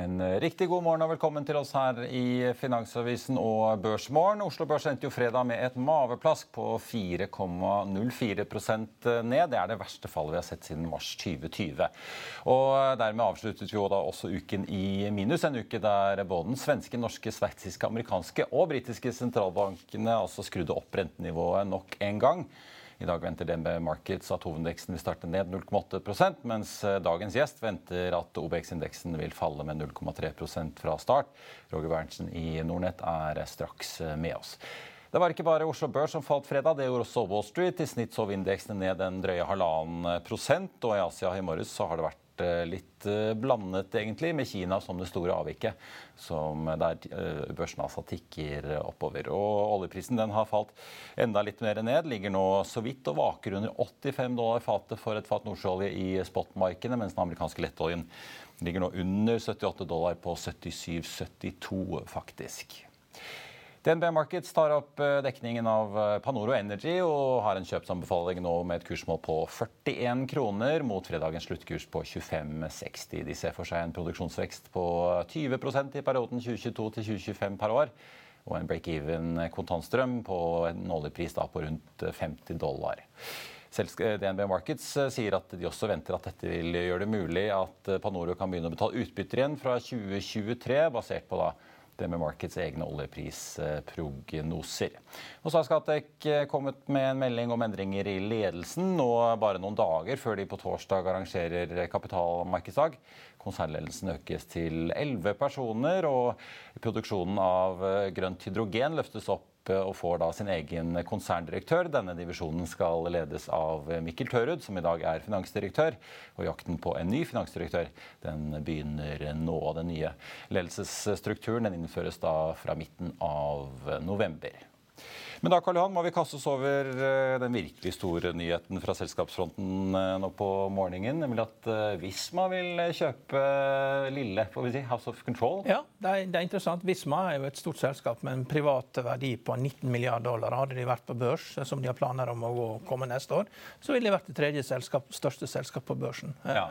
En riktig god morgen og velkommen til oss her i Finansavisen og Børsmorgen. Oslo Børs endte jo fredag med et maveplask på 4,04% ned. Det er det verste fallet vi har sett siden mars 2020. Og dermed avsluttet vi jo da også uken i minus. En uke der både den svenske, norske, sveitsiske, amerikanske og britiske sentralbankene altså skrudde opp rentenivået nok en gang. I dag venter DNB Markets at hovedindeksen vil starte ned 0,8% mens eh, dagens gjest venter at OBX-indeksen vil falle med 0,3% fra start. Roger Berntsen i Nordnett er straks eh, med oss. Det var ikke bare Oslo Børs som falt fredag, det gjorde også Wall Street. I snitt sov indeksene ned en drøye halvannen prosent, og i Asia i morges så har det vært Eh, litt eh, blandet, egentlig, med Kina som det store avviket, som der eh, børsen altså tikker oppover. Og oljeprisen den har falt enda litt mer ned, ligger nå så vidt og vaker under 85 dollar fatet for et fat nordsjøolje i spotmarkedet, mens den amerikanske lettoljen ligger nå under 78 dollar på 77,72, faktisk. DNB Markets tar opp eh, dekningen av eh, Panoro Energy og har en kjøpsanbefaling nå med et kursmål på 41 kroner mot fredagens sluttkurs på 25,60. De ser for seg en produksjonsvekst på 20% i perioden 2022 til 2025 per år. Og en break-even kontantstrøm på en oljepris på rundt 50 dollar. DNB Markets eh, sier at de også venter at dette vil gjøre det mulig at Panoro kan begynne å betale utbytter igjen fra 2023, basert på da med Markets egne oljeprisprognoser. Og så har Skatec eh, kommet med en melding om endringer i ledelsen nå bare noen dager før de på torsdag arrangerer kapitalmarkedsdag. Konsernledelsen økes til elleve personer, og produksjonen av eh, grønt hydrogen løftes opp og får da sin egen konserndirektør. Denne divisjonen skal ledes av Mikkel Tørud, som i dag er finansdirektør. Og jakten på en ny finansdirektør den begynner nå. Den nye ledelsesstrukturen den innføres da fra midten av november. Men da Karl Johan, må vi kaste oss over eh, den virkelig store nyheten fra selskapsfronten eh, nå på morgenen. Nemlig at eh, Visma vil kjøpe lille får vi si, House of Control. Ja, det er, det er interessant. Visma er jo et stort selskap med en privat verdi på 19 milliarder dollar. Hadde de vært på børs, som de har planer om å komme neste år, så ville de vært det tredje selskap, største selskap på børsen. Ja.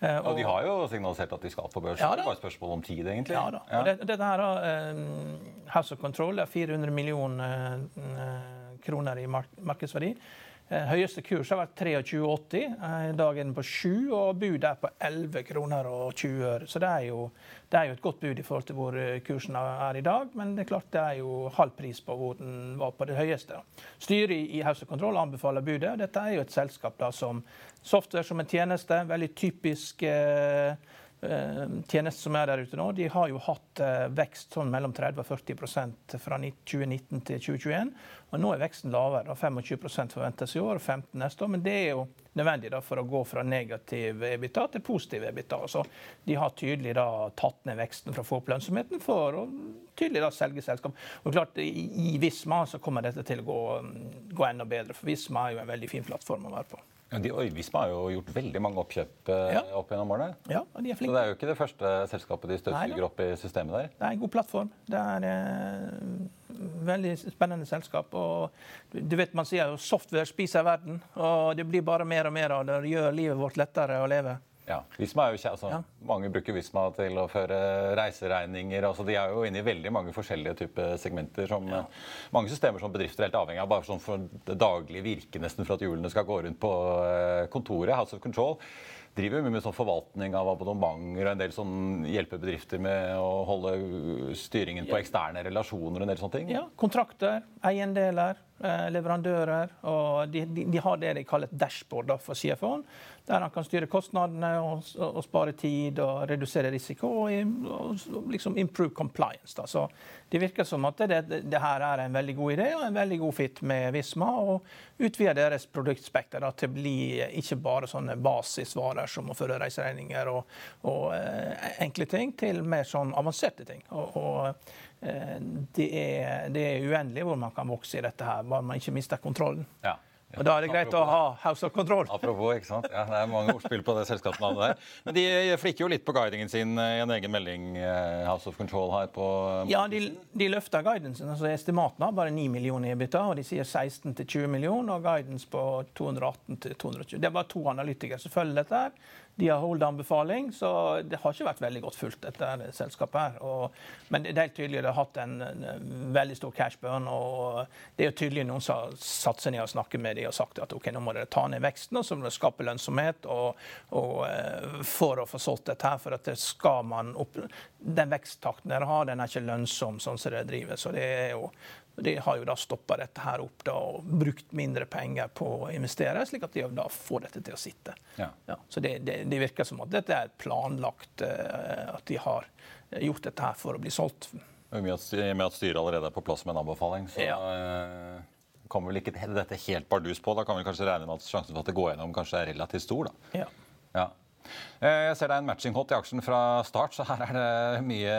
Eh, og, de har jo signalisert at de skal på børs. Ja, det er bare spørsmål om tid, egentlig. Ja, da. Ja. Og det, dette her, uh, House of Control er 400 millioner uh, kroner i markedsverdi. Uh, høyeste kurs har vært 23,80. Uh, dagen på 7, og budet er på 11 kroner og 20 øre. Så det er, jo, det er, jo, et godt bud i forhold til hvor kursen er i dag, men det er klart det er jo halv pris på hvor den var på det høyeste. Styret i House Control anbefaler budet. Dette er jo et selskap da som Software som en tjeneste, veldig typisk eh, eh tjeneste som er der ute nå. De har jo hatt eh, vekst sånn mellom 30 og 40% fra 2019 til 2021. Og nå er veksten lavere. 25 forventes i år og 15 neste år. Men det er jo nødvendig da, for å gå fra negativ EBITDA til positiv EBITDA. Så de har tydelig da, tatt ned veksten for å få opp lønnsomheten for å tydelig da, selge selskap. Og klart, i Visma så kommer dette til å gå, gå enda bedre, for Visma er jo en veldig fin plattform å være på. Ja, de, Visma har jo gjort veldig mange oppkjøp eh, ja. opp gjennom årene. Ja, de er flinke. Så det er jo ikke det første selskapet de støvsuger opp i systemet der? Det er en god plattform. Det er eh, veldig spennende selskap. Og du vet man sier jo software spiser verden. Og det blir bare mer og mer av det. Det gjør livet vårt lettere å leve. Ja, Visma er jo, altså, Ja. Mange bruker Visma til å føre reiseregninger. altså De er jo inne i veldig mange forskjellige typer segmenter. som Mange systemer som bedrifter er helt avhengig av. Bare sånn for det daglige virke nesten for at hjulene skal gå rundt på eh, kontoret. House of Control driver mye med sånn forvaltning av abonnementer og en del sånn hjelper bedrifter med å holde styringen på eksterne relasjoner og en del sånne ting. Ja, kontrakter, eiendeler, leverandører. Og de, de, de har det de kaller et dashboard da, for CFO-en, der han kan styre kostnadene og, og, og spare tid og redusere risiko og, og, liksom improve compliance. Da. Så det virker som at det, det, her er en veldig god idé og en veldig god fit med Visma. Og utvide deres produktspekter da, til å bli ikke bare sånne basisvarer som å føre reiseregninger og, eh, enkle ting, til mer sånn avanserte ting. Og, eh, det, er, det er uendelig hvor man kan vokse i dette her, bare man ikke mister kontrollen. Ja. Og Da er det greit å ha House of Control. Apropos, ikke sant? Ja, det er mange ordspill på det selskapsnavnet der. Men de flikker jo litt på guidingen sin i en egen melding eh, House of Control her på Ja, de, de løfter guidansen. altså Estimatene har bare 9 millioner EBITDA, og de sier 16 til 20 millioner, og guidance på 218 til 220. Det er bare to analytikere som følger dette. her. De har holdt anbefaling, så det har ikke vært veldig godt fulgt, dette selskapet. her. Og, men det er helt tydelig at det har hatt en, en veldig stor cash burn. og Det er jo tydelig noen som har satt seg ned og snakket med dem og sagt at ok, nå må dere ta ned veksten, og så må dere skape lønnsomhet og, og, eh, for å få solgt dette. her, For at det skal man opp, den veksttakten dere har, den er ikke lønnsom sånn som dere driver. så det er jo de har jo da stoppa dette her opp da, og brukt mindre penger på å investere, slik at de da får dette til å sitte. Ja. så det, det, det virker som at dette er planlagt, eh, at de har gjort dette her for å bli solgt. I og med at, styret allerede er på plass med en anbefaling, så Ja. eh, kommer vel ikke dette helt bardus på. Da kan vi kanskje regne med at sjansen for at det går gjennom kanskje er relativt stor. da. Ja. Ja. Eh, Jeg ser det er en matching-hot i aksjen fra start, så her er det mye,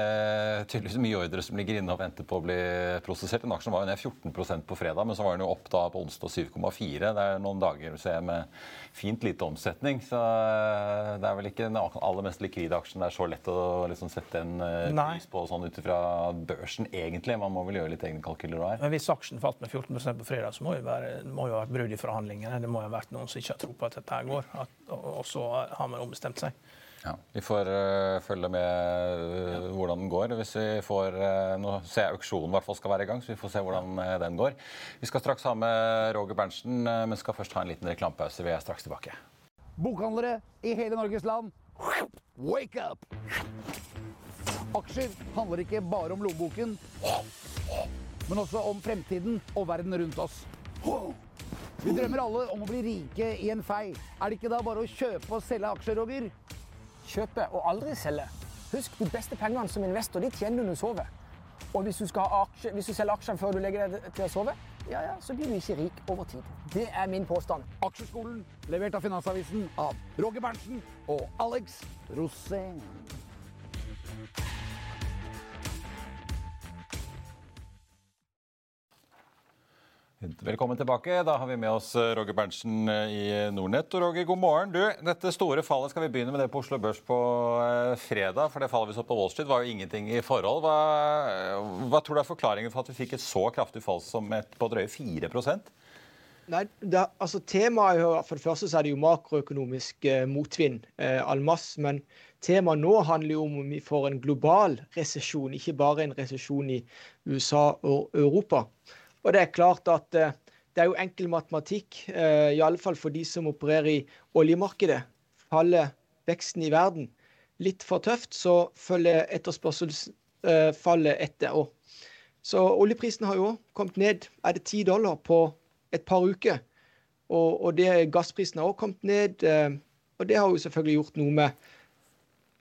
tydeligvis mye ordre som ligger inne og venter på å bli prosessert. Den aksjen var jo ned 14 på fredag, men så var den jo opp da på onsdag 7,4. Det er noen dager ser jeg, med fint lite omsetning, så eh, det er vel ikke den aller mest likvide aksjen. Det er så lett å liksom sette en eh, pris på sånn ut ifra børsen, egentlig. Man må vel gjøre litt egne kalkyler der. her. Men hvis aksjen falt med 14 på fredag, så må det, være, må jo ha vært brudd i forhandlingene. Det må jo ha vært noen som ikke har tro på at dette her går, at, og, og så har man ombestemt seg. Ja, Vi får uh, følge med uh, hvordan den går. Hvis vi får, uh, nå ser jeg auksjonen i hvert fall skal være i gang, så vi får se hvordan den går. Vi skal straks ha med Roger Berntsen, men skal først ha en liten reklamepause. Vi er straks tilbake. Bokhandlere i hele Norges land, wake up! Aksjer handler ikke bare om lommeboken, men også om fremtiden og verden rundt oss. Vi drømmer alle om å bli rike i en fei. Er det ikke da bare å kjøpe og selge aksjer, Roger? Kjøpe og aldri selge. Husk, de beste pengene som investor de tjener du når du sover. Og hvis du, aksje, hvis du selger aksjene før du legger deg til å sove, ja, ja, så blir du ikke rik over tid. Det er min påstand. Aksjeskolen, levert av Finansavisen av Roger Berntsen og Alex Rosén. Velkommen tilbake. Da har vi med oss eh, Roger Berntsen eh, i Nordnett. Og Roger, god morgen. Du, dette store fallet skal vi begynne med det på Oslo Børs på eh, fredag. For det fallet vi så på Wall Street var jo ingenting i forhold. Hva, hva tror du er forklaringen for at vi fikk et så kraftig fall som et på drøye 4 Nei, det, altså Temaet For det første så er det jo makroøkonomisk eh, motvind eh, masse. Men temaet nå handler jo om om vi får en global resesjon, ikke bare en resesjon i USA og Europa. Og det er klart at eh, det er jo enkel matematikk, eh, i alle fall for de som opererer i oljemarkedet. Faller veksten i verden litt for tøft, så følger etterspørselsfallet etter òg. Så oljeprisen har jo kommet ned. Er det ti dollar på et par uker? Og, og det, gassprisen har òg kommet ned. eh, Og det har jo selvfølgelig gjort noe med,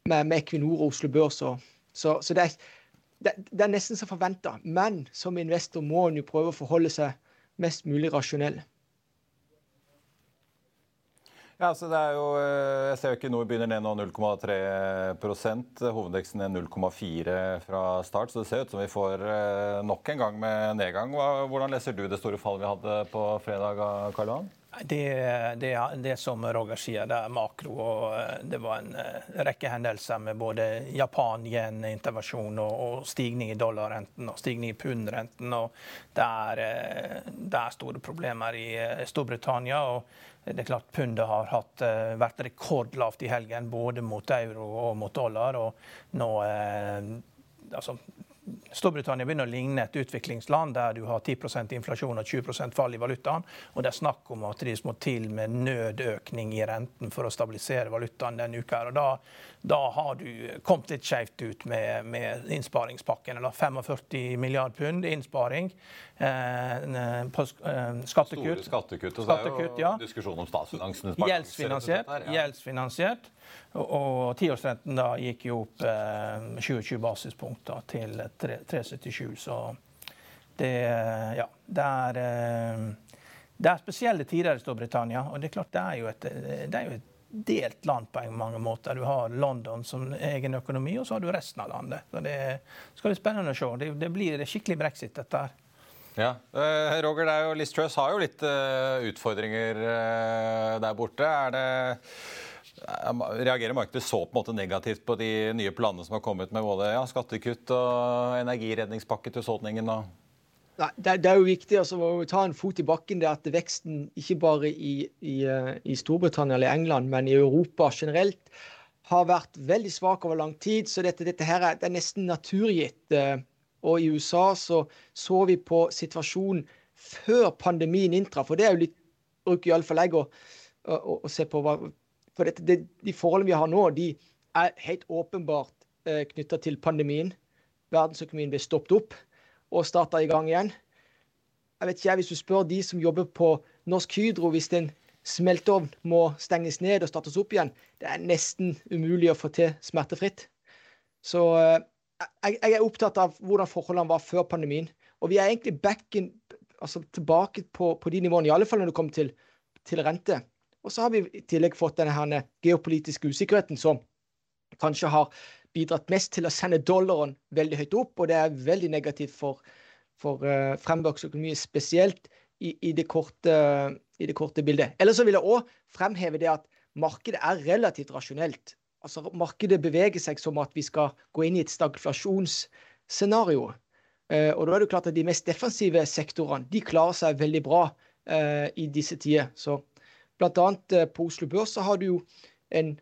med, med Equinor og Oslo Børs. og- Så, så det, er, det, det er nesten som forventa. Men som investor må en jo prøve å forholde seg mest mulig rasjonell. Ja, så det er jo, eh, Jeg ser jo ikke Nord begynner ned nå 0,3 Hovedveksten er 0,4 fra start. Så det ser ut som vi får eh, nok en gang med nedgang. Hvordan leser du det store fallet vi hadde på fredag? Karl Johan? Det, det, det som Roger sier, det er makro. og eh, Det var en uh, rekke hendelser med både Japan-yen-intervensjon og, og, stigning i dollarrenten og stigning i pundrenten. og det er, uh, det er, store problemer i Storbritannia. og det er klart Pundet har hatt, vært rekordlavt i helgen, både mot euro og mot dollar. og nå altså, Storbritannia begynner å ligne et utviklingsland der du har 10% inflasjon og 20% fall i valutaen. Og det er snakk om at de må til med nødøkning i renten for å stabilisere valutaen denne uka. Og da, da har du kommet litt skjevt ut med, med innsparingspakken. Eller 45 milliard pund innsparing eh, på eh, skattekutt. Store skattekutt. Og så er jo ja. diskusjon om statsfinansene. Gjeldsfinansiert. Ja. Gjeldsfinansiert. Og, tiårsrenten da gikk jo opp eh, 27 basispunkter til 3,77. Så det Ja. Det er, eh, det er spesielle tider i Storbritannia. Og det er klart det er jo et, det er jo et delt land på mange måter. Du har London som egen økonomi, og så har du resten av landet. Så Det skal bli spennende å se. Det, det blir skikkelig brexit, dette her. Ja, uh, Roger, det er jo, Liz Truss har jo litt utfordringer der borte. Er det Reagerer markedet så på en måte negativt på de nye planene som har kommet med både ja, skattekutt og energiredningspakke til husholdningen? Nei, det, er jo viktig altså, å ta en fot i bakken. det at Veksten ikke bare i, i, i, Storbritannia eller England, men i Europa generelt har vært veldig svak over lang tid. Så dette, dette her er, det er nesten naturgitt. Eh, og i USA så så vi på situasjonen før pandemien inntraff. Og det er jo litt bruker iallfall jeg å, å, å se på hva for dette, det, de forholdene vi har nå, de er helt åpenbart eh, knytta til pandemien. Verdensøkonomien ble stoppet opp og starta i gang igjen. Jeg vet ikke, Hvis du spør de som jobber på Norsk Hydro, hvis en smelteovn må stenges ned og startes opp igjen, det er nesten umulig å få til smertefritt. Så eh, jeg, jeg er opptatt av hvordan forholdene var før pandemien. Og vi er egentlig back in, altså tilbake på, på de nivåene, i alle fall når det kommer til, til rente. Og så har vi i tillegg fått denne geopolitiske usikkerheten som kanskje har bidratt mest til å sende dollaren veldig høyt opp, og det er veldig negativt for, for uh, fremvekstøkonomi, spesielt i, i, det korte, i, det korte, bildet. Eller så vil jeg òg fremheve det at markedet er relativt rasjonelt. Altså Markedet beveger seg som at vi skal gå inn i et stagflasjonsscenario. Uh, og da er det klart at de mest defensive sektorene de klarer seg veldig bra uh, i disse tider. Så Bl.a. Eh, på Oslo Børs så har du jo en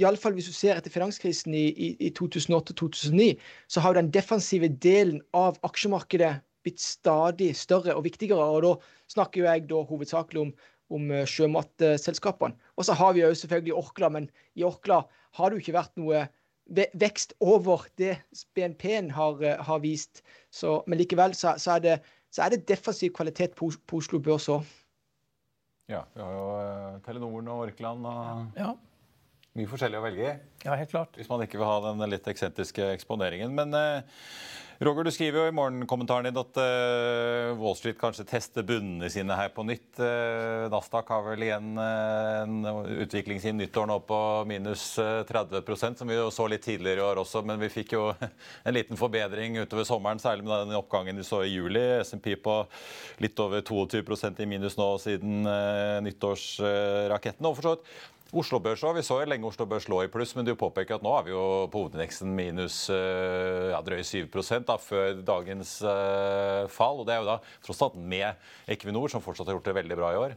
Iallfall hvis du ser etter finanskrisen i, i, i 2008-2009, så har jo den defensive delen av aksjemarkedet blitt stadig større og viktigere. Og da snakker jo jeg da hovedsakelig om, om eh, sjømatselskapene. Og så har vi jo selvfølgelig Orkla, men i Orkla har det jo ikke vært noe vekst over det BNP-en har, eh, har, vist. Så, men likevel så, så, er det, så, er det, defensiv kvalitet på, på Oslo Børs òg. Ja, vi har jo Telenoren og Orkland og ja. mye forskjellig å velge i. Ja, helt klart. Hvis man ikke vil ha den litt eksentriske eksponeringen. Men uh, Roger, du skriver jo i morgenkommentaren din at uh, Wall Street kanskje tester bunnene sine her på nytt. Uh, Nasdaq har vel igjen uh, en utvikling siden nyttår nå på minus 30% som vi jo så litt tidligere i år også. Men vi fikk jo en liten forbedring utover sommeren, særlig med den oppgangen vi så i juli. SMP på litt over 22% i minus nå siden nyttårsraketten. Og for Oslo Børs òg. Vi så jo lenge Oslo Børs lå i pluss, men du påpeker at nå er vi jo på hovedindeksen minus eh, ja, drøye 7 da, før dagens uh, fall. Og det er jo da tross alt med Equinor, som fortsatt har gjort det veldig bra i år.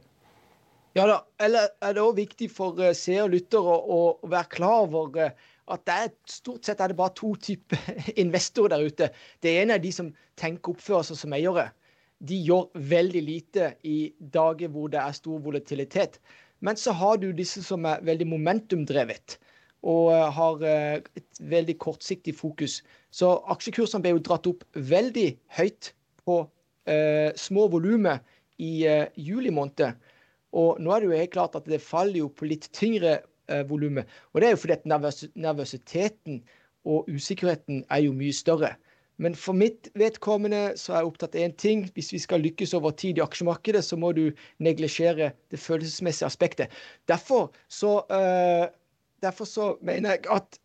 Ja da. Eller er det òg viktig for uh, seere og lyttere å, være klar over at det er stort sett er det bare to typer investorer der ute. Det ene er de som tenker å oppføre seg som eiere. De gjør veldig lite i dager hvor det er stor volatilitet. Men så har du disse som er veldig momentumdrevet og eh, har eh, et veldig kortsiktig fokus. Så aksjekursene ble jo dratt opp veldig høyt på eh, små volumer i eh, juli måned. Og nå er det jo helt klart at det faller jo på litt tyngre eh, volumer. Og det er jo fordi at nervøs nervøsiteten og usikkerheten er jo mye større. Men for mitt vedkommende så er jeg opptatt av én ting. Hvis vi skal lykkes over tid i aksjemarkedet, så må du neglisjere det følelsesmessige aspektet. Derfor så, uh, derfor så mener jeg at,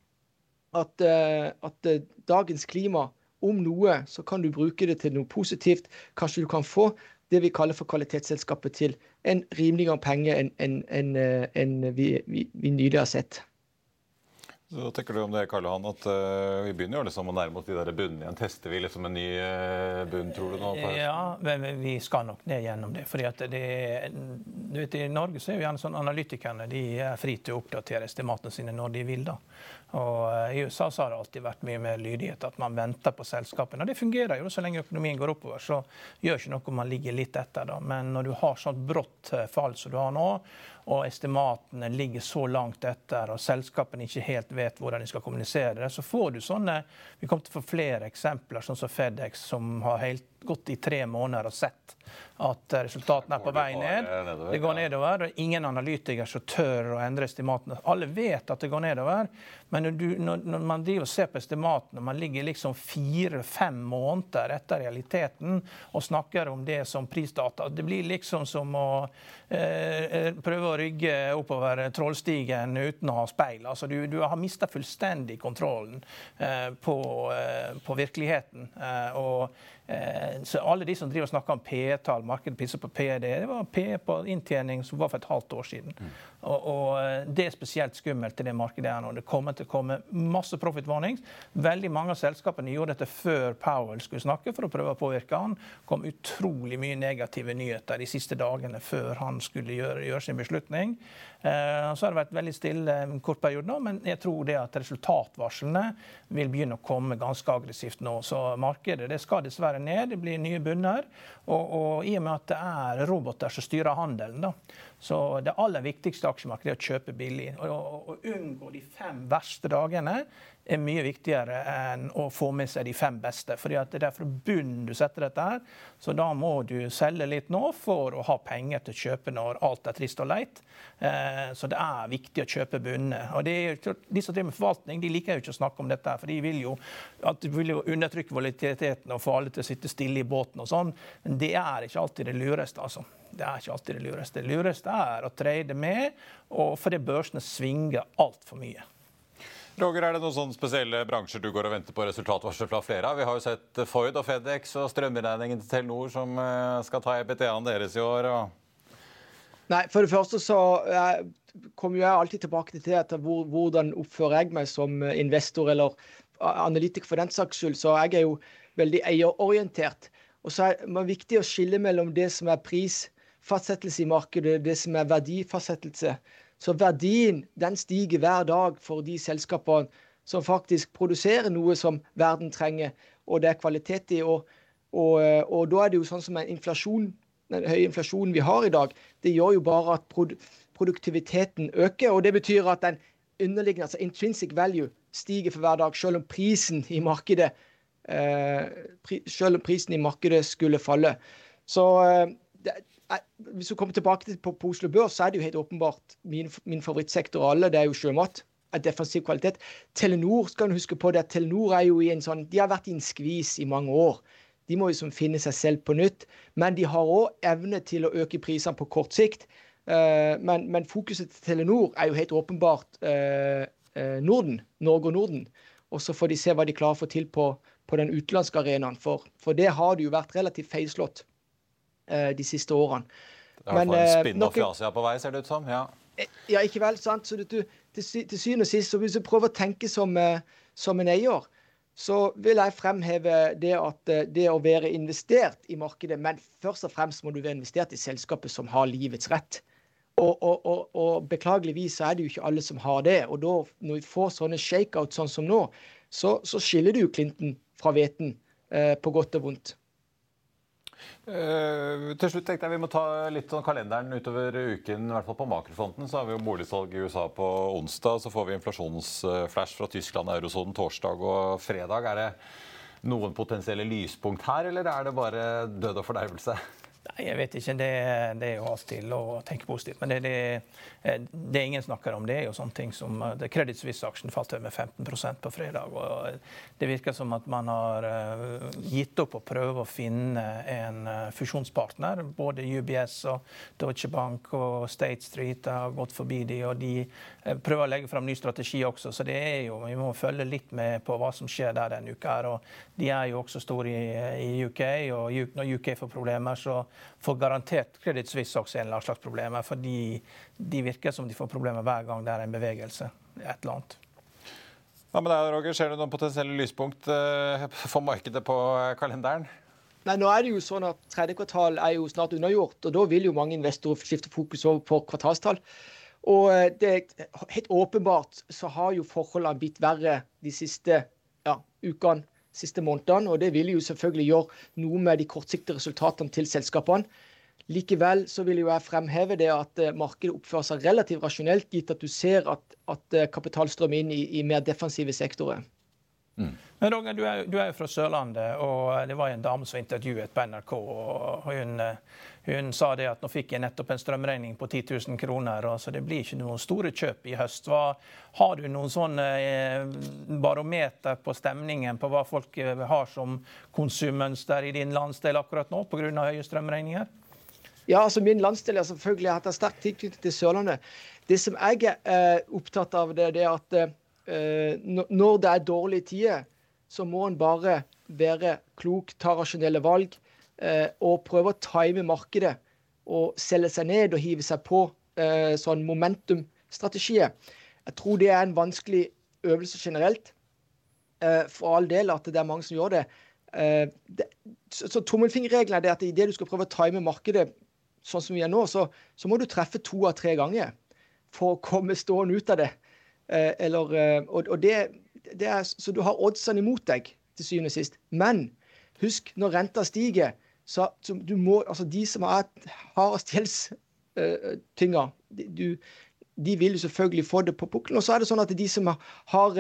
at, uh, at uh, dagens klima om noe, så kan du bruke det til noe positivt. Kanskje du kan få det vi kaller for kvalitetsselskapet til en rimeligere penge enn en, en, en vi, vi, vi nylig har sett. Så tenker du om det, Karl Johan, at uh, Vi begynner jo liksom å nærme oss de der bunnene igjen. Tester vi liksom en ny uh, bunn, tror du? nå? Ja, men vi skal nok ned gjennom det. fordi at det, du vet, I Norge så er jo gjerne sånn analytikerne de er fri til å oppdatere estimatene sine når de vil. da. Og uh, I USA så har det alltid vært mye mer lydighet, at man venter på selskapene. Og det fungerer jo. Så lenge økonomien går oppover, så gjør ikke noe om man ligger litt etter. da. Men når du har sånt brått fall som du har nå, og estimatene ligger så langt etter, og selskapene ikke helt vet hvordan de skal kommunisere det, så får du sånne Vi kommer til å få flere eksempler, sånn som FedEx, som har helt gått i tre måneder og sett at resultatene er på vei ned. Det går nedover. og Ingen analytikere som tør å endre estimatene. Alle vet at det går nedover, men når, du, når, når man driver og ser på estimatene, man ligger liksom fire-fem måneder etter realiteten og snakker om det som prisdata Det blir liksom som å eh, prøve å rygge oppover trollstigen uten å ha speil. Altså, du, du har mista fullstendig kontrollen eh, på, eh, på, virkeligheten. Eh, og Eh, så alle de som driver og snakker om P-tall, markedet pisser på P, det var P på inntjening som var for et halvt år siden. Mm. Og, og, eh, Det er spesielt skummelt i det markedet her nå. Det kommer til å komme masse profit warnings. Veldig mange av selskapene gjorde dette før Powell skulle snakke for å prøve å påvirke han. Kom utrolig mye negative nyheter de siste dagene før han skulle gjøre, gjøre sin beslutning. Eh, så har det vært veldig stille en kort periode nå, men jeg tror det at resultatvarslene vil begynne å komme ganske aggressivt nå. Så markedet det skal dessverre ned. Det blir nye bunner. Og, og i og med at det er roboter som styrer handelen, da, så det aller viktigste aksjemarkedet er å kjøpe billig. Å unngå de fem verste dagene er mye viktigere enn å få med seg de fem beste. fordi det er fra bunnen du setter dette her. Så da må du selge litt nå for å ha penger til å kjøpe når alt er trist og leit. Eh, så det er viktig å kjøpe bunnene. Og de som driver med forvaltning, de liker jo ikke å snakke om dette, for de vil jo, at de vil jo undertrykke volatiliteten og få alle til å sitte stille i båten og sånn. Men det er ikke alltid det lureste, altså. Det er ikke alltid det lureste. Det lureste er å trade med, og fordi børsene svinger altfor mye. Roger, Er det noen sånne spesielle bransjer du går og venter på resultatvarsel fra flere av? Vi har jo sett Ford og Fedex og strømregningen til Telenor som eh, skal ta EBTA-en deres i år. Og... Nei, For det første så kommer jeg alltid tilbake til at hvor, hvordan oppfører jeg meg som investor eller analytiker for den saks skyld. Så jeg er jo veldig eierorientert. Og så er det viktig å skille mellom det som er prisfastsettelse i markedet, det som er verdifastsettelse. Så verdien den stiger hver dag for de selskapene som faktisk produserer noe som verden trenger, og det er kvalitet i. Og, og, og da er det jo sånn som inflasjon, den høye inflasjonen vi har i dag, det gjør jo bare at produktiviteten øker. Og det betyr at den underliggende, altså intrinsic value, stiger for hver dag, selv om prisen i markedet eh, pri, selv om prisen i markedet skulle falle. Så eh, hvis du kommer tilbake til på, på Oslo Børs, så er det jo helt åpenbart min, min favorittsektor av alle, det er jo sjømat. av defensiv kvalitet. Telenor skal du huske på det, Telenor er jo i en sånn, de har vært i en skvis i mange år. De må jo som finne seg selv på nytt. Men de har òg evne til å øke prisene på kort sikt. Uh, men, men, fokuset til Telenor er jo helt åpenbart uh, uh, Norden. Norge og Norden. Og så får de se hva de klarer å få til på, på den utenlandske arenaen. For, for det har det jo vært relativt feilslått Eh, de siste årene. Det er i hvert fall en eh, spin-off i Asia på vei, ser det ut som. Ja, eh, ja ikke vel. sant? Så du, til, til syvende og sist, så hvis du prøver å tenke som, som, en eier, så vil jeg fremheve det at det å være investert i markedet, men først og fremst må du være investert i selskapet som har livets rett. Og, og, og, og beklageligvis så er det jo ikke alle som har det. Og da, når vi får sånne shakeout sånn som nå, så, så skiller du jo Clinton fra hveten eh, på godt og vondt. Uh, til slutt tenkte jeg Vi må ta litt sånn kalenderen utover uken. i hvert fall På makrofronten så har vi jo boligsalg i USA på onsdag. Så får vi inflasjonsflash fra Tyskland og eurosonen torsdag og fredag. Er det noen potensielle lyspunkt her, eller er det bare død og fordervelse? Nei, jeg vet ikke. Det, det er jo alltid lov å tenke positivt. Men det, det, eh, det, ingen snakker om, det er jo sånne ting som eh, Credit Suisse-aksjen falt med 15% på fredag. og Det virker som at man har uh, gitt opp å prøve å finne en uh, fusjonspartner. Både UBS og Deutsche Bank og State Street har gått forbi de, og de prøver å legge fram ny strategi også. Så det er jo, vi må følge litt med på hva som skjer der denne uka. her, og De er jo også store i, i UK, og når UK får problemer, så får garantert Credit Suisse også en eller annen slags problemer. Fordi de virker som de får problemer hver gang det er en bevegelse. Et eller annet. Hva med deg, Roger? Ser du noen potensielle lyspunkt eh, for markedet på kalenderen? Nei, nå er det jo sånn at Tredje kvartal er jo snart unnagjort, og da vil jo mange investorer skifte fokus over på kvartalstall. Og eh, det helt åpenbart så har jo forholdene blitt verre de siste ja, ukene, siste månedene. Og det vil jo selvfølgelig gjøre noe med de kortsiktige resultatene til selskapene. Likevel så vil jo jeg fremheve det at eh, markedet oppfører seg relativt rasjonelt, gitt at du ser at, at eh, kapital strømmer inn i, i, mer defensive sektorer. Mm. Men Roger, du er, jo fra Sørlandet, og det var en dame som intervjuet på NRK. og hun, hun, sa det at nå fikk jeg nettopp en strømregning på 10 000 kroner, så det blir ikke noen store kjøp i høst. Hva, har du noen sånn eh, barometer på stemningen på hva folk har som konsummønster i din landsdel akkurat nå pga. høye strømregninger? Ja, altså Min landsdel er selvfølgelig hatt en sterk tilknytning til Sørlandet. Det som jeg er eh, opptatt av, det, det er at eh, når det er dårlige tider, så må en bare være klok, ta rasjonelle valg eh, og prøve å time markedet. Og selge seg ned og hive seg på eh, sånn momentumstrategier. Jeg tror det er en vanskelig øvelse generelt. Eh, for all del at det er mange som gjør det. Eh, så, tommelfingerregelen er at idet du skal prøve å time markedet sånn som vi er nå, så, så, må du treffe to av tre ganger for å komme stående ut av det. Eh, eller, eh, og, og det, det, er, så du har oddsene imot deg til syvende og sist. Men husk, når renta stiger, så, så du må, altså de som har hardest gjeldstynga, uh, de vil jo selvfølgelig få det på pukkelen. Og så er det sånn at de som har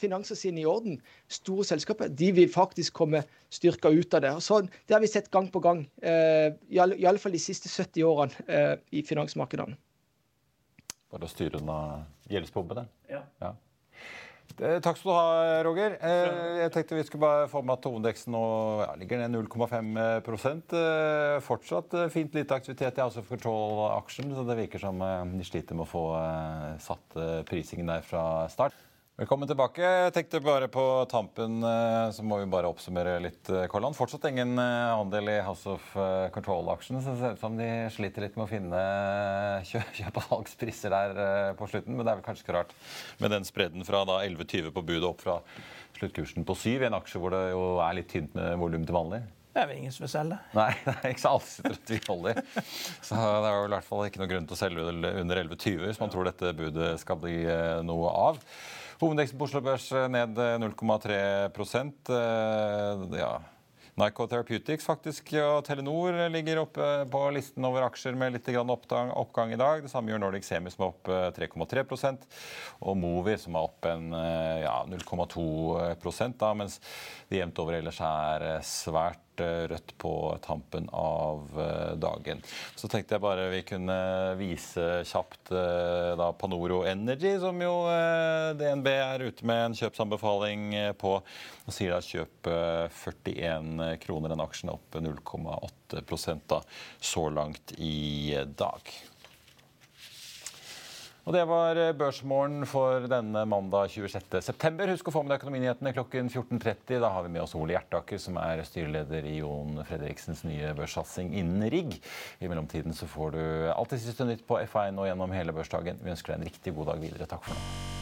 finansene sine i orden, store selskaper, de vil faktisk komme styrka ut av det. Og så, det har vi sett gang på gang, eh, i, alle, fall de siste 70 årene i finansmarkedene. Bare å styre unna gjeldsbombene? Ja. ja. Eh, takk skal du ha, Roger. Eh, jeg tenkte vi skulle bare få med at hovedindeksen nå ja, ligger ned 0,5 eh, Fortsatt fint lite aktivitet i House of Control-aksjen, så det virker som de sliter med å få satt prisingen der fra start. Velkommen tilbake. Jeg tenkte bare På tampen så må vi bare oppsummere litt. Kolland. Fortsatt ingen andel i House of Control-aksjen. Så det ser ut som de sliter litt med å finne kjøp- og salgspriser der på slutten. Men det er vel kanskje ikke rart med den spredden fra 11,20 på budet opp fra sluttkursen på 7 i en aksje hvor det jo er litt tynt med volum til vanlig. Det er vel ingen som vil selge. Nei, det er ikke så alle sitter og tviholder. Så det er jo i hvert fall ikke noen grunn til å selge under 11,20 hvis man tror dette budet skal bli noe av. Hovedindeksen på Oslo Børs eh, ned 0,3 eh, ja. Nyco Therapeutics faktisk og Telenor ligger oppe på listen over aksjer med litt oppgang i dag. Det samme gjør Nordic Semi, som er opp 3,3% og Movi, som er opp en ja, 0,2 mens det jevnt over ellers er svært rødt på tampen av eh, dagen. Så tenkte jeg bare vi kunne vise kjapt eh, da Panoro Energy, som jo eh, DNB er ute med en kjøpsanbefaling på. Og sier da kjøp 41 kroner en aksjen, opp 0,8 da så langt i dag. Og Det var børsmålen Børsmorgen for denne mandag 26.9. Husk å få med deg Økonominyhetene klokken 14.30. Da har vi med oss Ole Hjertaker, som er styreleder i Jon Fredriksens nye børssatsing innen rigg. I mellomtiden så får du alltid siste nytt på F1 og gjennom hele børsdagen. Vi ønsker deg en riktig god dag videre. Takk for nå.